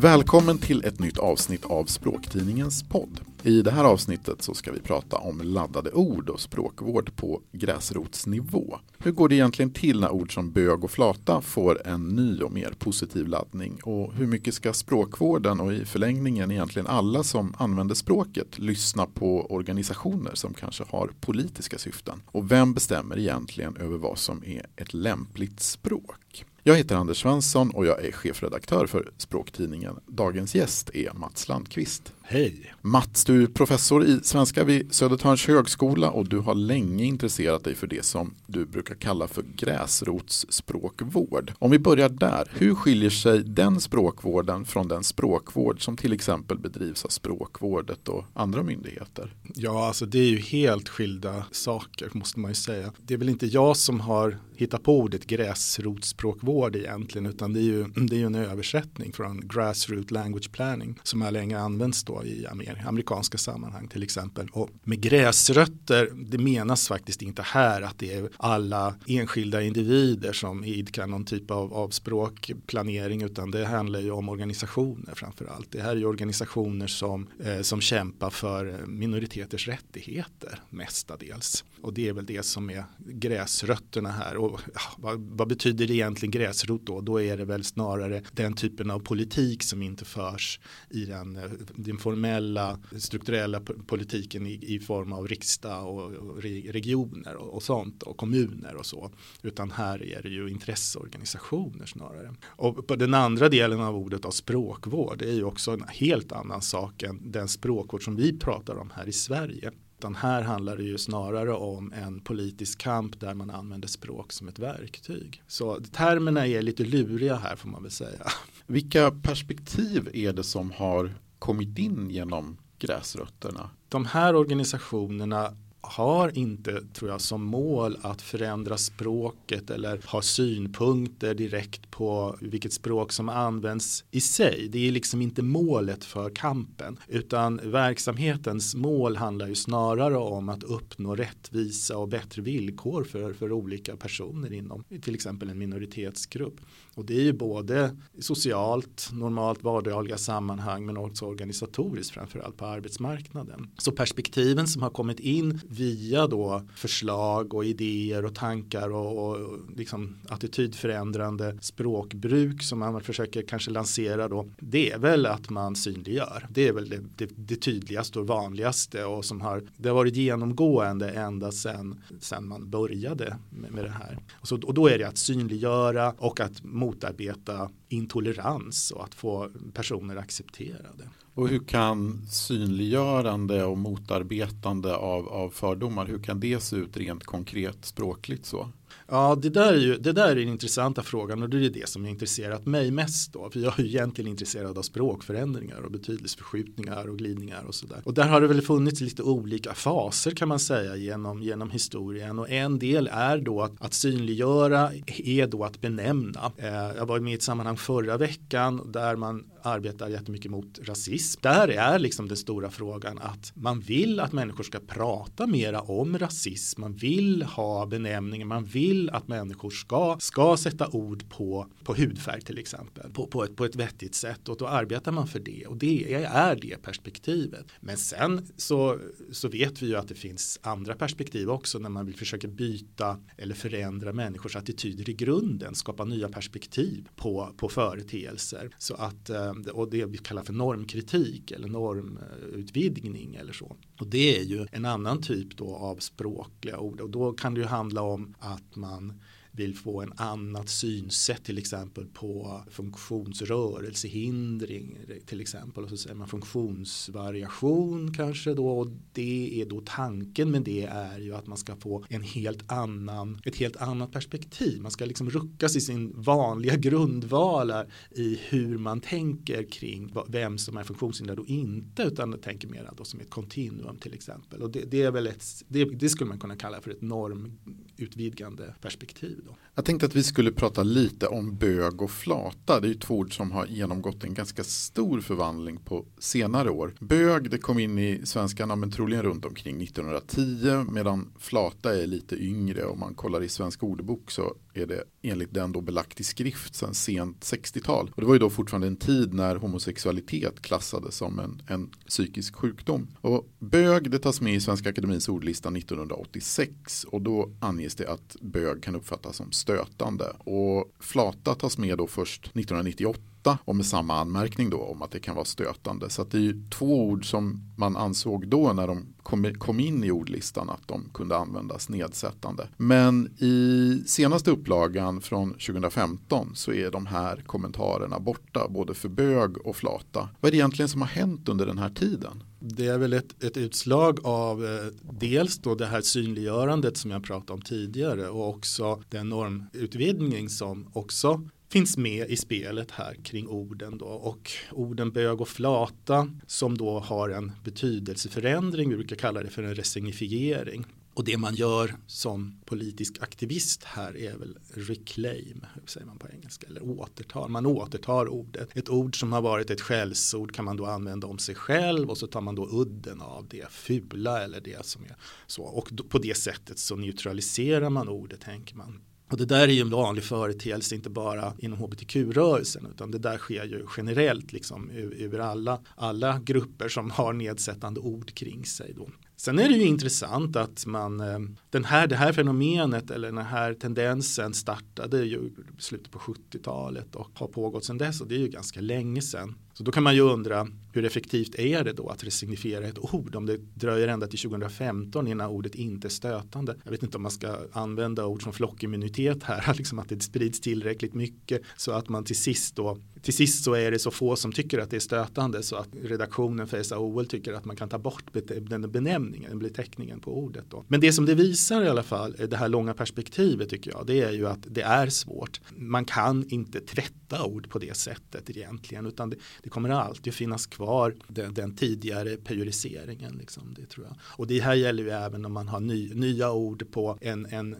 Välkommen till ett nytt avsnitt av Språktidningens podd. I det här avsnittet så ska vi prata om laddade ord och språkvård på gräsrotsnivå. Hur går det egentligen till när ord som bög och flata får en ny och mer positiv laddning? Och hur mycket ska språkvården och i förlängningen egentligen alla som använder språket lyssna på organisationer som kanske har politiska syften? Och vem bestämmer egentligen över vad som är ett lämpligt språk? Jag heter Anders Svensson och jag är chefredaktör för språktidningen. Dagens gäst är Mats Landqvist. Hej! Mats, du är professor i svenska vid Södertörns högskola och du har länge intresserat dig för det som du brukar kalla för gräsrotsspråkvård. Om vi börjar där, hur skiljer sig den språkvården från den språkvård som till exempel bedrivs av Språkvårdet och andra myndigheter? Ja, alltså det är ju helt skilda saker måste man ju säga. Det är väl inte jag som har hittat på ordet gräsrotsspråkvård egentligen utan det är ju, det är ju en översättning från grassroot language planning som har länge använts då i amerikanska sammanhang till exempel. Och med gräsrötter, det menas faktiskt inte här att det är alla enskilda individer som idkar någon typ av, av språkplanering utan det handlar ju om organisationer framför allt. Det här är ju organisationer som, eh, som kämpar för minoriteters rättigheter mestadels. Och det är väl det som är gräsrötterna här. Och ja, vad, vad, betyder det egentligen gräsrot då? Då är det väl snarare den typen av politik som inte förs i den, eh, den formella strukturella politiken i, i form av riksdag och, och regioner och, och, sånt och kommuner och så. Utan här är det ju intresseorganisationer snarare. Och på den andra delen av ordet av språkvård är ju också en helt annan sak än den språkvård som vi pratar om här i Sverige. Utan här handlar det ju snarare om en politisk kamp där man använder språk som ett verktyg. Så termerna är lite luriga här får man väl säga. Vilka perspektiv är det som har kommit in genom gräsrötterna? De här organisationerna har inte, tror jag, som mål att förändra språket eller ha synpunkter direkt på vilket språk som används i sig. Det är liksom inte målet för kampen, utan verksamhetens mål handlar ju snarare om att uppnå rättvisa och bättre villkor för, för olika personer inom till exempel en minoritetsgrupp. Och det är ju både socialt, normalt vardagliga sammanhang men också organisatoriskt framförallt på arbetsmarknaden. Så perspektiven som har kommit in via då förslag och idéer och tankar och, och liksom attitydförändrande språkbruk som man försöker kanske lansera då. Det är väl att man synliggör. Det är väl det, det, det tydligaste och vanligaste och som har, det har varit genomgående ända sedan, sedan man började med, med det här. Och, så, och då är det att synliggöra och att motarbeta intolerans och att få personer accepterade. Och hur kan synliggörande och motarbetande av, av fördomar, hur kan det se ut rent konkret språkligt så? Ja, det där, är ju, det där är den intressanta frågan och det är det som har intresserat mig mest då. För jag är ju egentligen intresserad av språkförändringar och betydelseförskjutningar och glidningar och sådär. Och där har det väl funnits lite olika faser kan man säga genom, genom historien. Och en del är då att, att synliggöra är då att benämna. Eh, jag var med i ett sammanhang förra veckan där man arbetar jättemycket mot rasism. Där är liksom den stora frågan att man vill att människor ska prata mera om rasism. Man vill ha benämningar, man vill att människor ska, ska sätta ord på, på hudfärg till exempel. På, på, ett, på ett vettigt sätt och då arbetar man för det och det är det perspektivet. Men sen så, så vet vi ju att det finns andra perspektiv också när man vill försöka byta eller förändra människors attityder i grunden, skapa nya perspektiv på, på företeelser. Så att eh, Eh, och det vi kallar för normkritik eller normutvidgning eller så. Och det är ju en annan typ då av språkliga ord och då kan det ju handla om att man vill få en annat synsätt till exempel på funktionsrörelsehindring till exempel. Och så säger man funktionsvariation kanske då och det är då tanken med det är ju att man ska få en helt annan ett helt annat perspektiv. Man ska liksom ruckas i sin vanliga grundvalar i hur man tänker kring vem som är funktionshindrad och inte utan tänker mer då som ett kontinuum till exempel. Och det, det är väl ett det, det skulle man kunna kalla för ett normutvidgande perspektiv då. Jag tänkte att vi skulle prata lite om bög och flata. Det är ju två ord som har genomgått en ganska stor förvandling på senare år. Bög det kom in i svenskarna men troligen runt omkring 1910 medan flata är lite yngre. Om man kollar i svensk ordbok så är det enligt den då belagt i skrift sedan sent 60-tal. Och det var ju då fortfarande en tid när homosexualitet klassades som en, en psykisk sjukdom. Och bög det tas med i Svenska Akademins ordlista 1986 och då anges det att bög kan uppfattas som stötande. Och flata tas med då först 1998 och med samma anmärkning då om att det kan vara stötande. Så det är ju två ord som man ansåg då när de kom, kom in i ordlistan att de kunde användas nedsättande. Men i senaste upplagan från 2015 så är de här kommentarerna borta både för bög och flata. Vad är det egentligen som har hänt under den här tiden? Det är väl ett, ett utslag av eh, dels då det här synliggörandet som jag pratade om tidigare och också den normutvidgning som också finns med i spelet här kring orden då och orden bög och flata som då har en betydelseförändring, vi brukar kalla det för en resignifiering. Och det man gör som politisk aktivist här är väl reclaim, säger man på engelska, eller återtar. Man återtar ordet. Ett ord som har varit ett skällsord kan man då använda om sig själv och så tar man då udden av det fula eller det som är så. Och på det sättet så neutraliserar man ordet, tänker man. Och det där är ju en vanlig företeelse inte bara inom hbtq-rörelsen utan det där sker ju generellt liksom över alla, alla grupper som har nedsättande ord kring sig. Då. Sen är det ju intressant att man, eh, den här, det här fenomenet eller den här tendensen startade ju i slutet på 70-talet och har pågått sedan dess och det är ju ganska länge sedan. Så då kan man ju undra hur effektivt är det då att resignifiera ett ord om det dröjer ända till 2015 innan ordet inte är stötande. Jag vet inte om man ska använda ord som flockimmunitet här, liksom att det sprids tillräckligt mycket så att man till sist då till sist så är det så få som tycker att det är stötande så att redaktionen för SAOL tycker att man kan ta bort den benämningen, beteckningen på ordet. Då. Men det som det visar i alla fall, eh, det här långa perspektivet tycker jag, det är ju att det är svårt. Man kan inte tvätta ord på det sättet egentligen, utan det, det kommer alltid finnas kvar den, den tidigare prioriseringen. Liksom, det tror jag. Och det här gäller ju även om man har ny, nya ord på en, en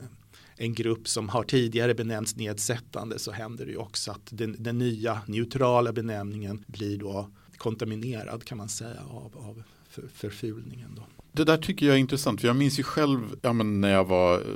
en grupp som har tidigare benämnts nedsättande så händer det ju också att den, den nya neutrala benämningen blir då kontaminerad kan man säga av, av för, förfulningen. Då. Det där tycker jag är intressant, för jag minns ju själv ja, men när jag var eh,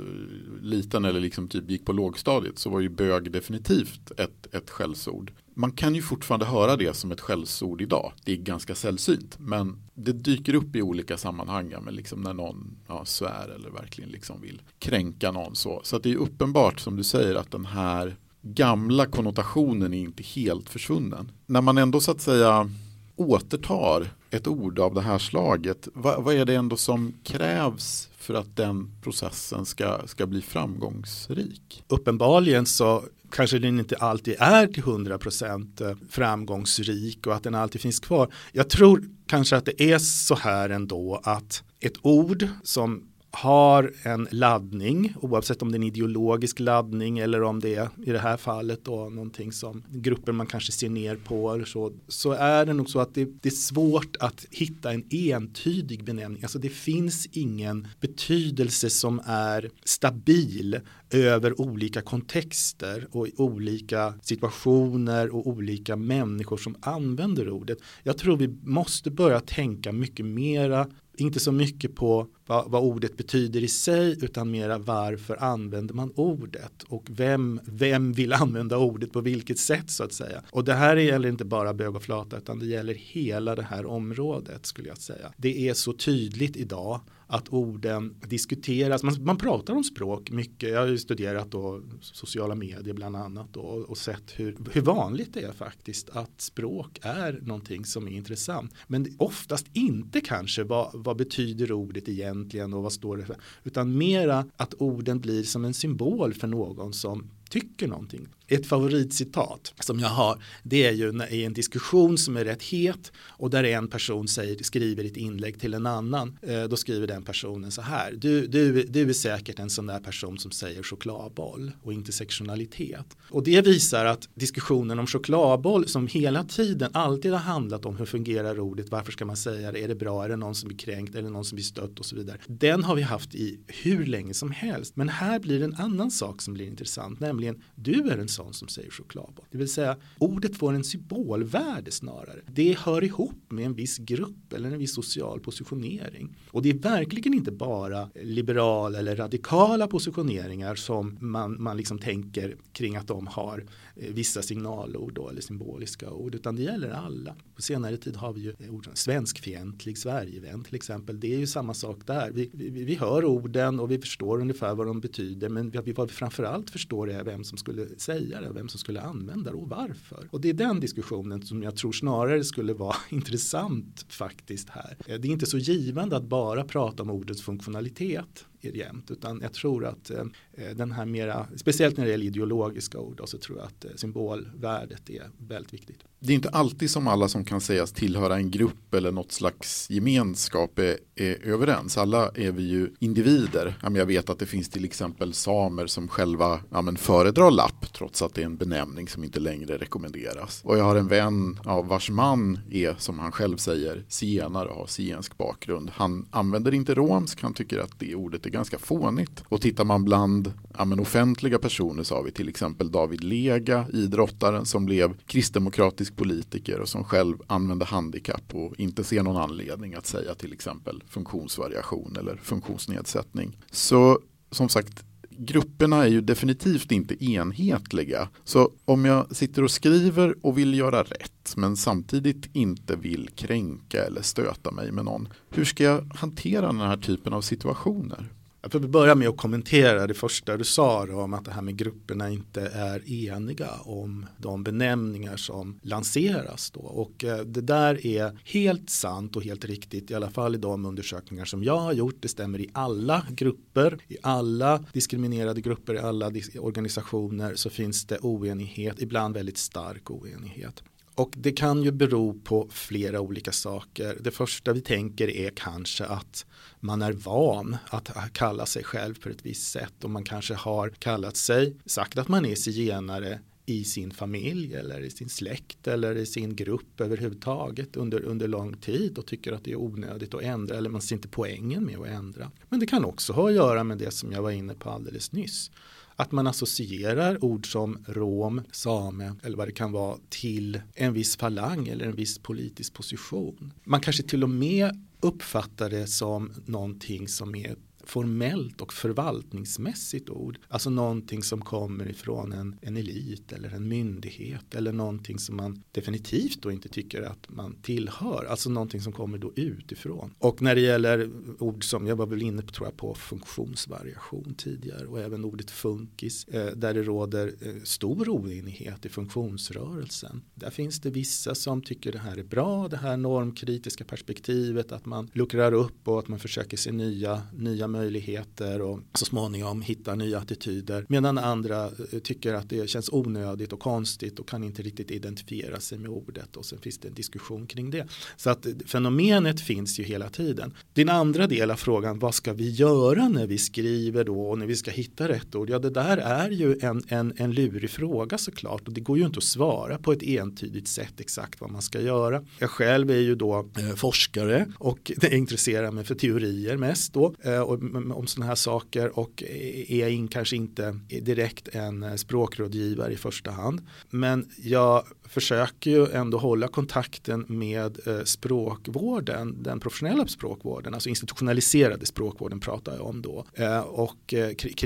liten eller liksom typ gick på lågstadiet så var ju bög definitivt ett, ett skällsord. Man kan ju fortfarande höra det som ett skällsord idag. Det är ganska sällsynt, men det dyker upp i olika sammanhang, men liksom när någon ja, svär eller verkligen liksom vill kränka någon så. Så det är uppenbart som du säger att den här gamla konnotationen är inte helt försvunnen. När man ändå så att säga återtar ett ord av det här slaget, vad, vad, är det ändå som krävs för att den processen ska, ska bli framgångsrik? Uppenbarligen så kanske den inte alltid är till 100% eh, framgångsrik och att den alltid finns kvar. Jag tror kanske att det är så här ändå att ett ord som har en laddning oavsett om det är en ideologisk laddning eller om det är i det här fallet då någonting som grupper man kanske ser ner på eller så så är det nog så att det, det, är svårt att hitta en entydig benämning alltså det finns ingen betydelse som är stabil över olika kontexter och olika situationer och olika människor som använder ordet. Jag tror vi måste börja tänka mycket mera inte så mycket på vad, vad, ordet betyder i sig utan mera varför använder man ordet och vem, vem vill använda ordet på vilket sätt så att säga. Och det här gäller inte bara bög och flata utan det gäller hela det här området skulle jag säga. Det är så tydligt idag att orden diskuteras. Man, man pratar om språk mycket. Jag har ju studerat då sociala medier bland annat då, och sett hur, hur vanligt det är faktiskt att språk är någonting som är intressant. Men oftast inte kanske vad, vad betyder ordet egentligen och vad står det för. Utan mera att orden blir som en symbol för någon som tycker någonting. Ett favoritcitat som jag har det är ju i en diskussion som är rätt het och där en person säger, skriver ett inlägg till en annan. Eh, då skriver den personen så här. Du, du, du är säkert en sån där person som säger chokladboll och intersektionalitet. Och det visar att diskussionen om chokladboll som hela tiden alltid har handlat om hur fungerar ordet, varför ska man säga det, är det bra, är det någon som blir kränkt, är det någon som blir stött och så vidare. Den har vi haft i hur länge som helst. Men här blir det en annan sak som blir intressant, nämligen du är en sån som säger chokladboll. Det vill säga ordet får en symbolvärde snarare. Det hör ihop med en viss grupp eller en viss social positionering. Och det är verkligen inte bara liberala eller radikala positioneringar som man, man liksom tänker kring att de har eh, vissa signalord då, eller symboliska ord utan det gäller alla. På senare tid har vi ju eh, ord som svenskfientlig, Sverigevän till exempel. Det är ju samma sak där. Vi, vi, vi hör orden och vi förstår ungefär vad de betyder men vad vi framförallt förstår är vem som skulle säga det, vem som skulle använda det och varför. Och det är den diskussionen som jag tror snarare skulle vara intressant faktiskt här. Det är inte så givande att bara prata om ordets funktionalitet jämt utan jag tror att eh, eh, den här mera, speciellt när det gäller ideologiska ord så tror jag att eh, symbolvärdet är väldigt viktigt. Det är inte alltid som alla som kan sägas tillhöra en grupp eller något slags gemenskap är, är överens. Alla är vi ju individer. Jag vet att det finns till exempel samer som själva ja, men föredrar lapp trots att det är en benämning som inte längre rekommenderas. Och jag har en vän ja, vars man är som han själv säger zigenare och har zigensk bakgrund. Han använder inte romsk, han tycker att det ordet är ganska fånigt. Och tittar man bland ja, men offentliga personer så har vi till exempel David Lega, idrottaren som blev kristdemokratisk politiker och som själv använde handikapp och inte ser någon anledning att säga till exempel funktionsvariation eller funktionsnedsättning. Så som sagt, grupperna är ju definitivt inte enhetliga. Så om jag sitter och skriver och vill göra rätt men samtidigt inte vill kränka eller stöta mig med någon. Hur ska jag hantera den här typen av situationer? Jag får börja med att kommentera det första du sa då, om att det här med grupperna inte är eniga om de benämningar som lanseras. Då. Och eh, det där är helt sant och helt riktigt i alla fall i de undersökningar som jag har gjort. Det stämmer i alla grupper, i alla diskriminerade grupper, i alla organisationer så finns det oenighet, ibland väldigt stark oenighet. Och det kan ju bero på flera olika saker. Det första vi tänker är kanske att man är van att kalla sig själv på ett visst sätt och man kanske har kallat sig, sagt att man är zigenare i sin familj eller i sin släkt eller i sin grupp överhuvudtaget under, under lång tid och tycker att det är onödigt att ändra eller man ser inte poängen med att ändra. Men det kan också ha att göra med det som jag var inne på alldeles nyss att man associerar ord som rom, same eller vad det kan vara till en viss falang eller en viss politisk position. Man kanske till och med uppfattar det som någonting som är formellt och förvaltningsmässigt ord. Alltså någonting som kommer ifrån en, en elit eller en myndighet eller någonting som man definitivt då inte tycker att man tillhör. Alltså någonting som kommer då utifrån. Och när det gäller ord som jag var väl inne på, tror jag, på funktionsvariation tidigare och även ordet funkis eh, där det råder eh, stor oenighet i funktionsrörelsen. Där finns det vissa som tycker det här är bra, det här normkritiska perspektivet att man luckrar upp och att man försöker se nya, nya möjligheter och så småningom hitta nya attityder. Medan andra eh, tycker att det känns onödigt och konstigt och kan inte riktigt identifiera sig med ordet och sen finns det en diskussion kring det. Så att eh, fenomenet finns ju hela tiden. Din andra del av frågan, vad ska vi göra när vi skriver då och när vi ska hitta rätt ord? Ja, det där är ju en, en, en lurig fråga såklart och det går ju inte att svara på ett entydigt sätt exakt vad man ska göra. Jag själv är ju då eh, forskare och intresserar mig för teorier mest då eh, och om sådana här saker och e- är in, kanske inte direkt en eh, språkrådgivare i första hand. Men jag försöker ju ändå hålla kontakten med eh, språkvården, den professionella språkvården, alltså institutionaliserade språkvården pratar jag om då. Eh, och,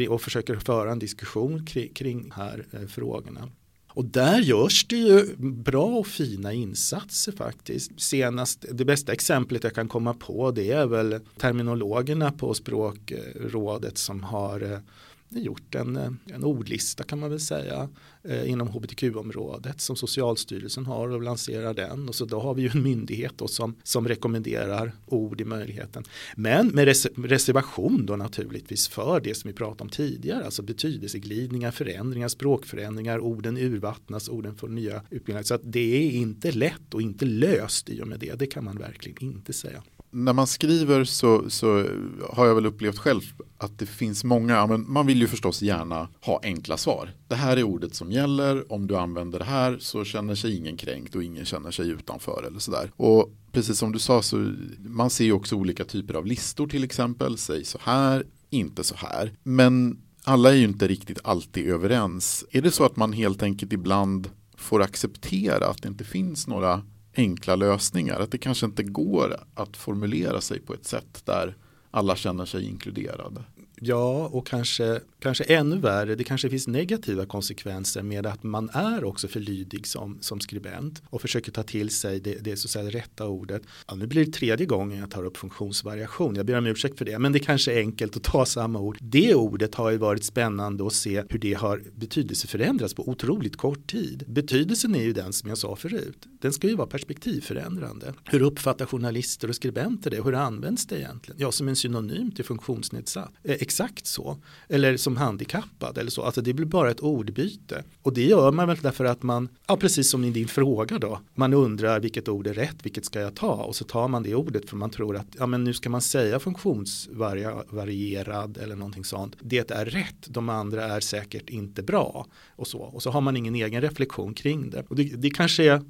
och försöker föra en diskussion kring, kring här frågorna. Och där görs det ju bra och fina insatser faktiskt. Senast, det bästa exemplet jag kan komma på det är väl terminologerna på språkrådet som har eh, gjort en, eh, en ordlista kan man väl säga eh, inom hbtq-området som Socialstyrelsen har och lanserar den och så då har vi ju en myndighet då som, som rekommenderar ord i möjligheten. Men med res reservation då naturligtvis för det som vi pratade om tidigare, alltså betydelseglidningar, förändringar, språkförändringar, orden urvattnas, orden får nya utbildningar. Så att det är inte lätt och inte löst i och med det, det kan man verkligen inte säga när man skriver så, så, har jag väl upplevt själv att det finns många, men man vill ju förstås gärna ha enkla svar. Det här är ordet som gäller, om du använder det här så känner sig ingen kränkt och ingen känner sig utanför eller sådär. Och precis som du sa så man ser ju också olika typer av listor till exempel, säg så här, inte så här. Men alla är ju inte riktigt alltid överens. Är det så att man helt enkelt ibland får acceptera att det inte finns några enkla lösningar? Att det kanske inte går att formulera sig på ett sätt där alla känner sig inkluderade? Ja, och kanske, kanske ännu värre, det kanske finns negativa konsekvenser med att man är också för lydig som, som skribent och försöker ta till sig det, det så att säga rätta ordet. Ja, nu blir det tredje gången jag tar upp funktionsvariation, jag ber om ursäkt för det, men det kanske är enkelt att ta samma ord. Det ordet har ju varit spännande att se hur det har betydelseförändrats på otroligt kort tid. Betydelsen är ju den som jag sa förut, den ska ju vara perspektivförändrande. Hur uppfattar journalister och skribenter det? Hur används det egentligen? Ja, som en synonym till funktionsnedsatt eh, exakt så. Eller som handikappad eller så. Alltså det blir bara ett ordbyte. Och det gör man väl därför att man, ja precis som i din fråga då, man undrar vilket ord är rätt, vilket ska jag ta? Och så tar man det ordet för man tror att, ja men nu ska man säga funktionsvarierad eller någonting sånt. Det är rätt, de andra är säkert inte bra. Och så, och så har man ingen egen reflektion kring det. Och det, det kanske är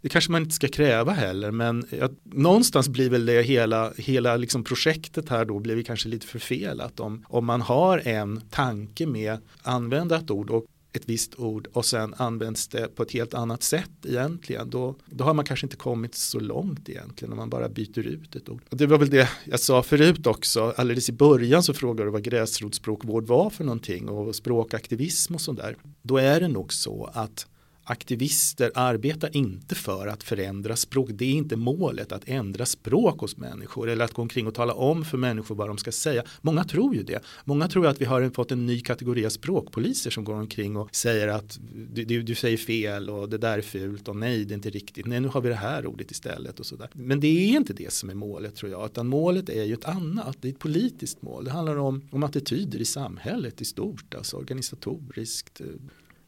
det kanske man inte ska kräva heller men jag, någonstans blir väl det hela, hela liksom projektet här då blir kanske lite förfelat om, om man har en tanke med använda ett ord och ett visst ord och sen används det på ett helt annat sätt egentligen då, då har man kanske inte kommit så långt egentligen om man bara byter ut ett ord. Och det var väl det jag sa förut också, alldeles i början så frågade du vad gräsrotsspråkvård var för någonting och språkaktivism och sådär. Då är det nog så att aktivister arbetar inte för att förändra språk. Det är inte målet att ändra språk hos människor eller att gå omkring och tala om för människor vad de ska säga. Många tror ju det. Många tror att vi har fått en ny kategori av språkpoliser som går omkring och säger att du, du, du säger fel och det där är fult och nej det är inte riktigt. Nej nu har vi det här ordet istället och sådär. Men det är inte det som är målet tror jag utan målet är ju ett annat. Det är ett politiskt mål. Det handlar om, om attityder i samhället i stort, alltså organisatoriskt eh,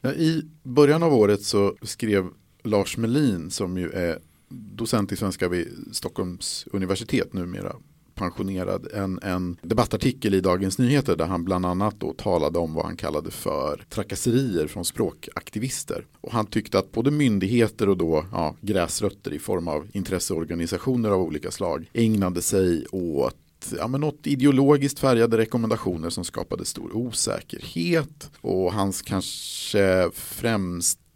Ja, I början av året så skrev Lars Melin som ju är docent i svenska vid Stockholms universitet numera pensionerad en, en debattartikel i Dagens Nyheter där han bland annat då talade om vad han kallade för trakasserier från språkaktivister. Och han tyckte att både myndigheter och då ja, gräsrötter i form av intresseorganisationer av olika slag ägnade sig åt ja, men något ideologiskt färgade rekommendationer som skapade stor osäkerhet. Och hans kanske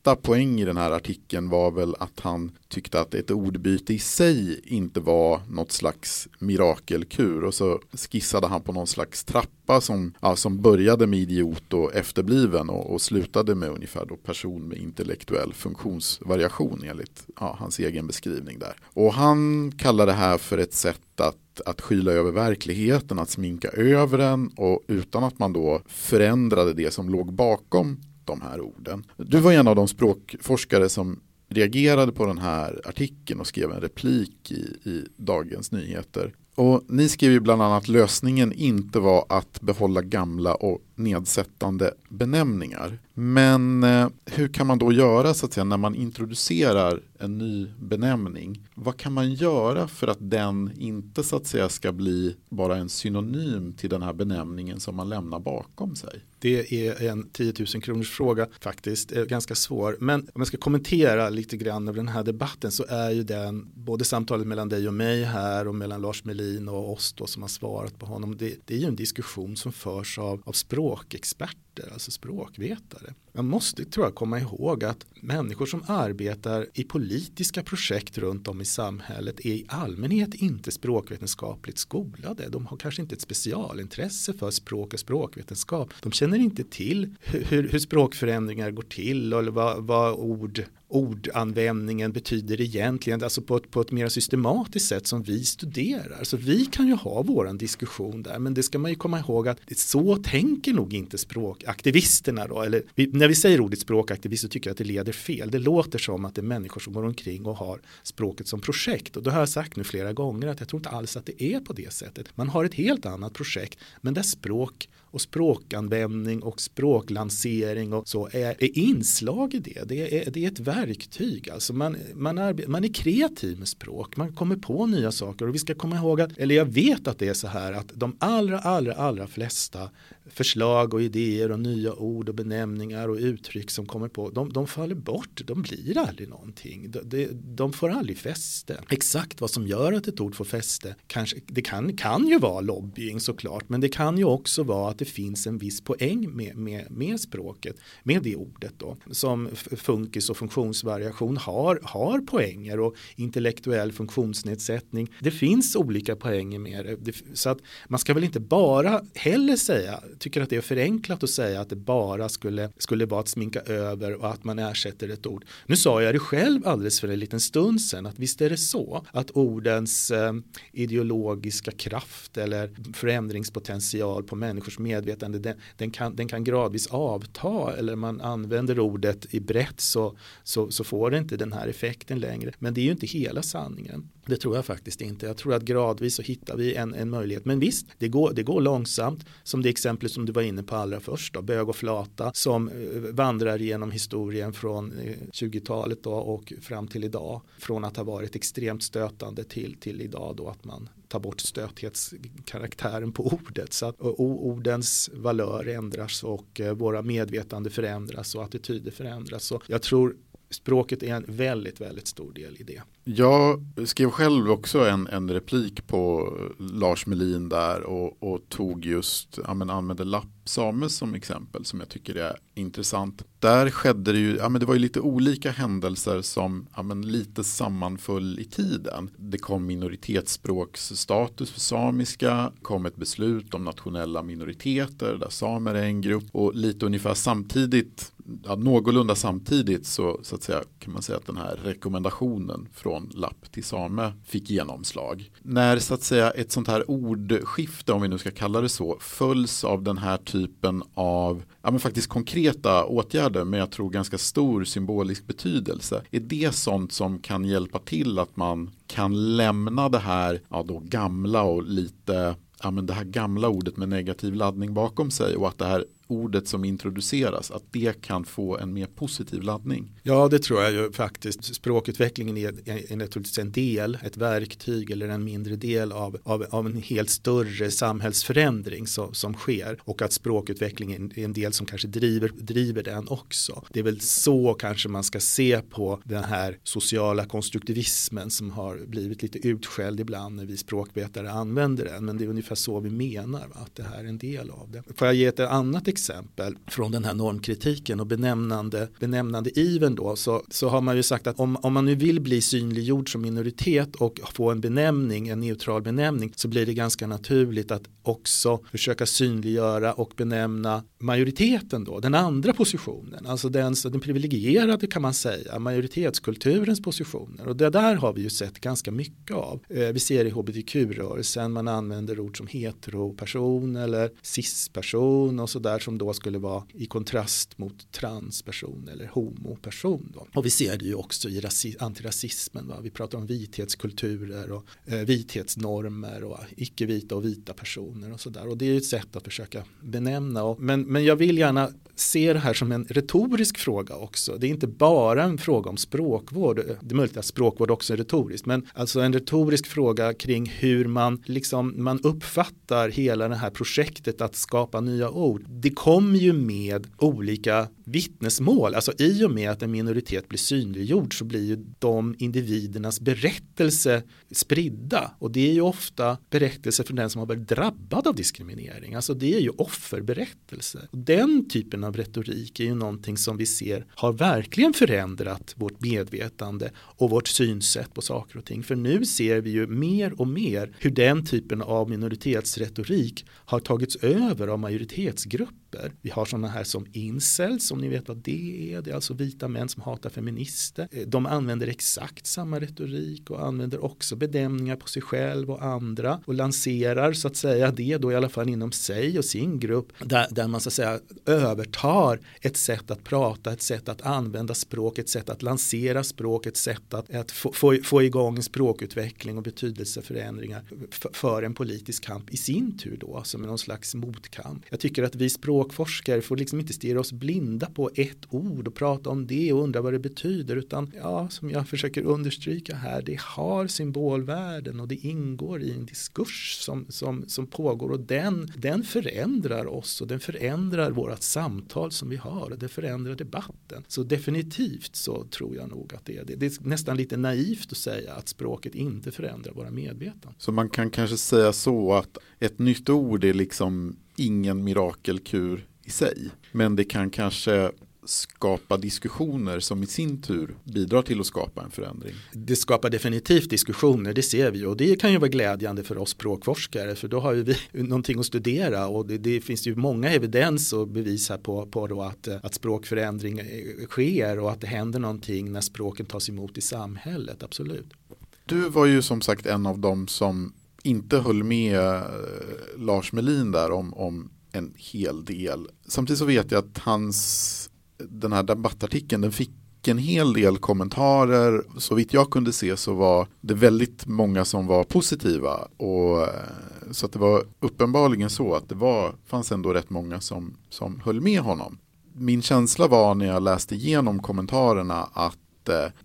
främsta poäng i den här artikeln var väl att han tyckte att ett ordbyte i sig inte var något slags mirakelkur och så skissade han på någon slags trappa som, ja, som började med idiot och efterbliven och, och slutade med ungefär då person med intellektuell funktionsvariation enligt ja, hans egen beskrivning där. Och han kallar det här för ett sätt att att skyla över verkligheten, att sminka över den och utan att man då förändrade det som låg bakom de här orden. Du var en av de språkforskare som reagerade på den här artikeln och skrev en replik i, i Dagens Nyheter. Och ni skrev ju bland annat att lösningen inte var att behålla gamla och nedsättande benämningar. Men eh, hur kan man då göra så att säga när man introducerar en ny benämning? Vad kan man göra för att den inte så att säga ska bli bara en synonym till den här benämningen som man lämnar bakom sig? Det är en 10 000 kronors fråga faktiskt, eh, ganska svår. Men om jag ska kommentera lite grann över den här debatten så är ju den, både samtalet mellan dig och mig här och mellan Lars Melin och oss då som har svarat på honom, det, det är ju en diskussion som förs av, av språkexpert experter, alltså språkvetare. Man måste tror jag komma ihåg att människor som arbetar i politiska projekt runt om i samhället är i allmänhet inte språkvetenskapligt skolade. De har kanske inte ett specialintresse för språk och språkvetenskap. De känner inte till hur, hur språkförändringar går till eller vad, vad ord ordanvändningen betyder egentligen, alltså på ett, på ett mer systematiskt sätt som vi studerar. Så vi kan ju ha våran diskussion där, men det ska man ju komma ihåg att så tänker nog inte aktivisterna då, eller vi, när vi säger ordet språkaktivist så tycker jag att det leder fel. Det låter som att det är människor som går omkring och har språket som projekt och då har jag sagt nu flera gånger att jag tror inte alls att det är på det sättet. Man har ett helt annat projekt, men där språk och språkanvändning och språklansering och så är, är inslag i det. Det är, det är ett verktyg. Alltså man, man, är, man är kreativ med språk. Man kommer på nya saker och vi ska komma ihåg att, eller jag vet att det är så här att de allra, allra, allra flesta förslag och idéer och nya ord och benämningar och uttryck som kommer på, de, de faller bort, de blir aldrig någonting. De, de, de, får aldrig fäste. Exakt vad som gör att ett ord får fäste, kanske, det kan, kan ju vara lobbying såklart, men det kan ju också vara att det finns en viss poäng med, med, med språket, med det ordet då. Som funkis och funktionsvariation har, har poänger och intellektuell funktionsnedsättning. Det finns olika poänger med det. Så att man ska väl inte bara heller säga, tycker att det är förenklat att säga att det bara skulle, skulle vara att sminka över och att man ersätter ett ord. Nu sa jag det själv alldeles för en liten stund sedan att visst är det så att ordens eh, ideologiska kraft eller förändringspotential på människors medvetande den, den, kan, den kan gradvis avta eller man använder ordet i brett så, så, så får det inte den här effekten längre. Men det är ju inte hela sanningen. Det tror jag faktiskt inte. Jag tror att gradvis så hittar vi en, en möjlighet. Men visst, det går, det går långsamt. Som det exempel som du var inne på allra först, då, bög och flata, som eh, vandrar genom historien från eh, 20-talet och fram till idag. Från att ha varit extremt stötande till, till idag då att man ta bort stöthetskaraktären på ordet. Så att ordens valör ändras och eh, våra medvetande förändras och attityder förändras. Så jag tror språket är en väldigt, väldigt stor del i det. Jag skrev själv också en, en replik på eh, Lars Melin där och, och tog just, ja, men använde Samus som exempel som jag tycker är intressant. Där skedde det ju, ja, men det var ju lite olika händelser som ja, men lite sammanföll i tiden. Det kom minoritetsspråksstatus för samiska, kom ett beslut om nationella minoriteter där samer är en grupp och lite ungefär samtidigt ja, någorlunda samtidigt så, så att säga, kan man säga att den här rekommendationen från lapp till same fick genomslag. När så att säga ett sånt här ordskifte, om vi nu ska kalla det så, följs av den här typen typen av ja, men faktiskt konkreta åtgärder men jag tror ganska stor symbolisk betydelse. Är det sånt som kan hjälpa till att man kan lämna det här ja, då gamla och lite ja, men det här gamla ordet med negativ laddning bakom sig och att det här ordet som introduceras, att det kan få en mer positiv laddning. Ja, det tror jag ju faktiskt. Språkutvecklingen är, är naturligtvis en del, ett verktyg eller en mindre del av, av, av en helt större samhällsförändring så, som sker och att språkutvecklingen är en del som kanske driver, driver den också. Det är väl så kanske man ska se på den här sociala konstruktivismen som har blivit lite utskälld ibland när vi språkvetare använder den, men det är ungefär så vi menar, va? att det här är en del av det. Får jag ge ett annat exempel exempel från den här normkritiken och benämnande, benämnande iven då så, så har man ju sagt att om, om man nu vill bli synliggjord som minoritet och få en benämning, en neutral benämning så blir det ganska naturligt att också försöka synliggöra och benämna majoriteten då, den andra positionen, alltså den, den privilegierade kan man säga, majoritetskulturens positioner. Och det där har vi ju sett ganska mycket av. Eh, vi ser i hbtq-rörelsen, man använder ord som heteroperson eller cisperson och sådär som då skulle vara i kontrast mot transperson eller homoperson. Då. Och vi ser det ju också i antirasismen. Va? Vi pratar om vithetskulturer och eh, vithetsnormer och icke-vita och vita personer och sådär. Och det är ju ett sätt att försöka benämna. Och, men, men jag vill gärna ser det här som en retorisk fråga också. Det är inte bara en fråga om språkvård. Det är möjligt att språkvård också är retoriskt. Men alltså en retorisk fråga kring hur man, liksom, man uppfattar hela det här projektet att skapa nya ord. Det kommer ju med olika vittnesmål. Alltså i och med att en minoritet blir synliggjord så blir ju de individernas berättelse spridda. Och det är ju ofta berättelser från den som har varit drabbad av diskriminering. Alltså det är ju offerberättelse. Den typen av retorik är ju någonting som vi ser har verkligen förändrat vårt medvetande och vårt synsätt på saker och ting. För nu ser vi ju mer och mer hur den typen av minoritetsretorik har tagits över av majoritetsgrupper. Vi har sådana här som incels, om ni vet vad det är. Det är alltså vita män som hatar feminister. Eh, de använder exakt samma retorik och använder också bedömningar på sig själv och andra och lanserar så att säga det då i alla fall inom sig och sin grupp där, där man så att säga övertar ett sätt att prata, ett sätt att använda språk, ett sätt att lansera språk, ett sätt att, att få, få, få igång en språkutveckling och betydelseförändringar för en politisk kamp i sin tur då som någon slags motkamp. Jag tycker att vi språkforskare får liksom inte stirra oss blinda på ett ord och prata om det och undra vad det betyder utan ja, som jag försöker understryka här, det har symbolvärden och det ingår i en diskurs som, som, som pågår och den, den förändrar oss och den förändrar vårat samtal som vi har och det förändrar debatten. Så definitivt så tror jag nog att det är det. Det är nästan lite naivt att säga att språket inte förändrar våra medvetanden. Så man kan kanske säga så att ett nytt ord är liksom ingen mirakelkur i sig. Men det kan kanske skapa diskussioner som i sin tur bidrar till att skapa en förändring. Det skapar definitivt diskussioner, det ser vi och det kan ju vara glädjande för oss språkforskare för då har vi någonting att studera och det, det finns ju många evidens och bevis här på, på att, att språkförändring sker och att det händer någonting när språken tas emot i samhället, absolut. Du var ju som sagt en av dem som inte höll med eh, Lars Melin där om, om en hel del. Samtidigt så vet jag att hans, den här debattartikeln den fick en hel del kommentarer. Så vitt jag kunde se så var det väldigt många som var positiva. Och, eh, så att det var uppenbarligen så att det var, fanns ändå rätt många som, som höll med honom. Min känsla var när jag läste igenom kommentarerna att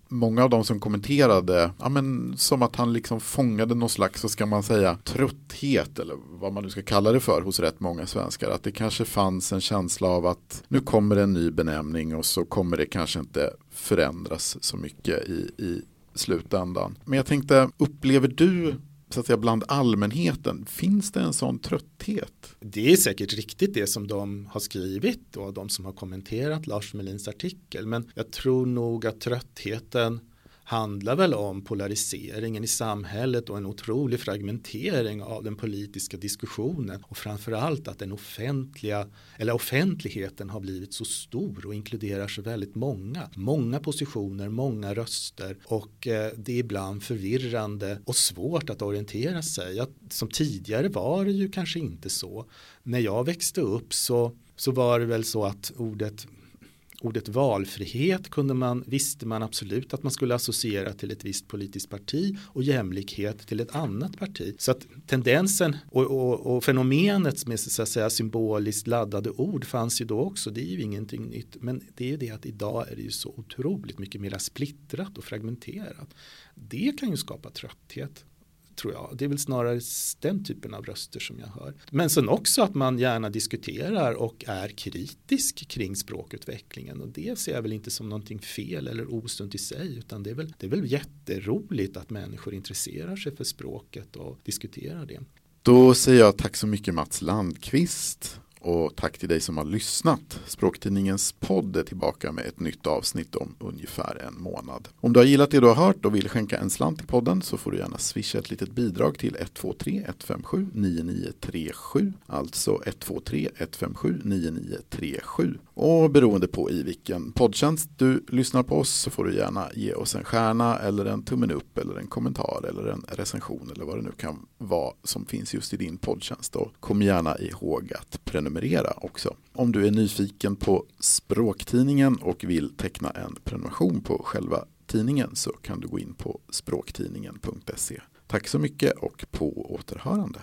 många av de som kommenterade, ja, men, som att han liksom fångade någon slags, så ska man säga, trötthet eller vad man nu ska kalla det för hos rätt många svenskar. Att det kanske fanns en känsla av att nu kommer en ny benämning och så kommer det kanske inte förändras så mycket i, i slutändan. Men jag tänkte, upplever du så att säga, bland allmänheten, finns det en sån trötthet? Det är säkert riktigt det som de har skrivit och de som har kommenterat Lars Melins artikel. Men jag tror nog att tröttheten handlar väl om polariseringen i samhället och en otrolig fragmentering av den politiska diskussionen och framförallt att den offentliga eller offentligheten har blivit så stor och inkluderar så väldigt många. Många positioner, många röster och eh, det är ibland förvirrande och svårt att orientera sig. Som tidigare var det ju kanske inte så. När jag växte upp så, så var det väl så att ordet ordet valfrihet kunde man, visste man absolut att man skulle associera till ett visst politiskt parti och jämlikhet till ett annat parti. Så att tendensen och, och, och fenomenet med så att säga symboliskt laddade ord fanns ju då också. Det är ju ingenting nytt. Men det är ju det att idag är det ju så otroligt mycket mer splittrat och fragmenterat. Det kan ju skapa trötthet tror jag. Det är väl snarare den typen av röster som jag hör. Men sen också att man gärna diskuterar och är kritisk kring språkutvecklingen och det ser jag väl inte som någonting fel eller osunt i sig utan det är väl, det är väl jätteroligt att människor intresserar sig för språket och diskuterar det. Då säger jag tack så mycket Mats Landqvist och tack till dig som har lyssnat. Språktidningens podd är tillbaka med ett nytt avsnitt om ungefär en månad. Om du har gillat det du har hört och vill skänka en slant till podden så får du gärna swisha ett litet bidrag till 123 157 9937. Alltså 123 157 9937. Och beroende på i vilken poddtjänst du lyssnar på oss så får du gärna ge oss en stjärna eller en tummen upp eller en kommentar eller en recension eller vad det nu kan vara som finns just i din poddtjänst. Och kom gärna ihåg att prenumerera också. Om du är nyfiken på språktidningen och vill teckna en prenumeration på själva tidningen så kan du gå in på språktidningen.se. Tack så mycket och på återhörande.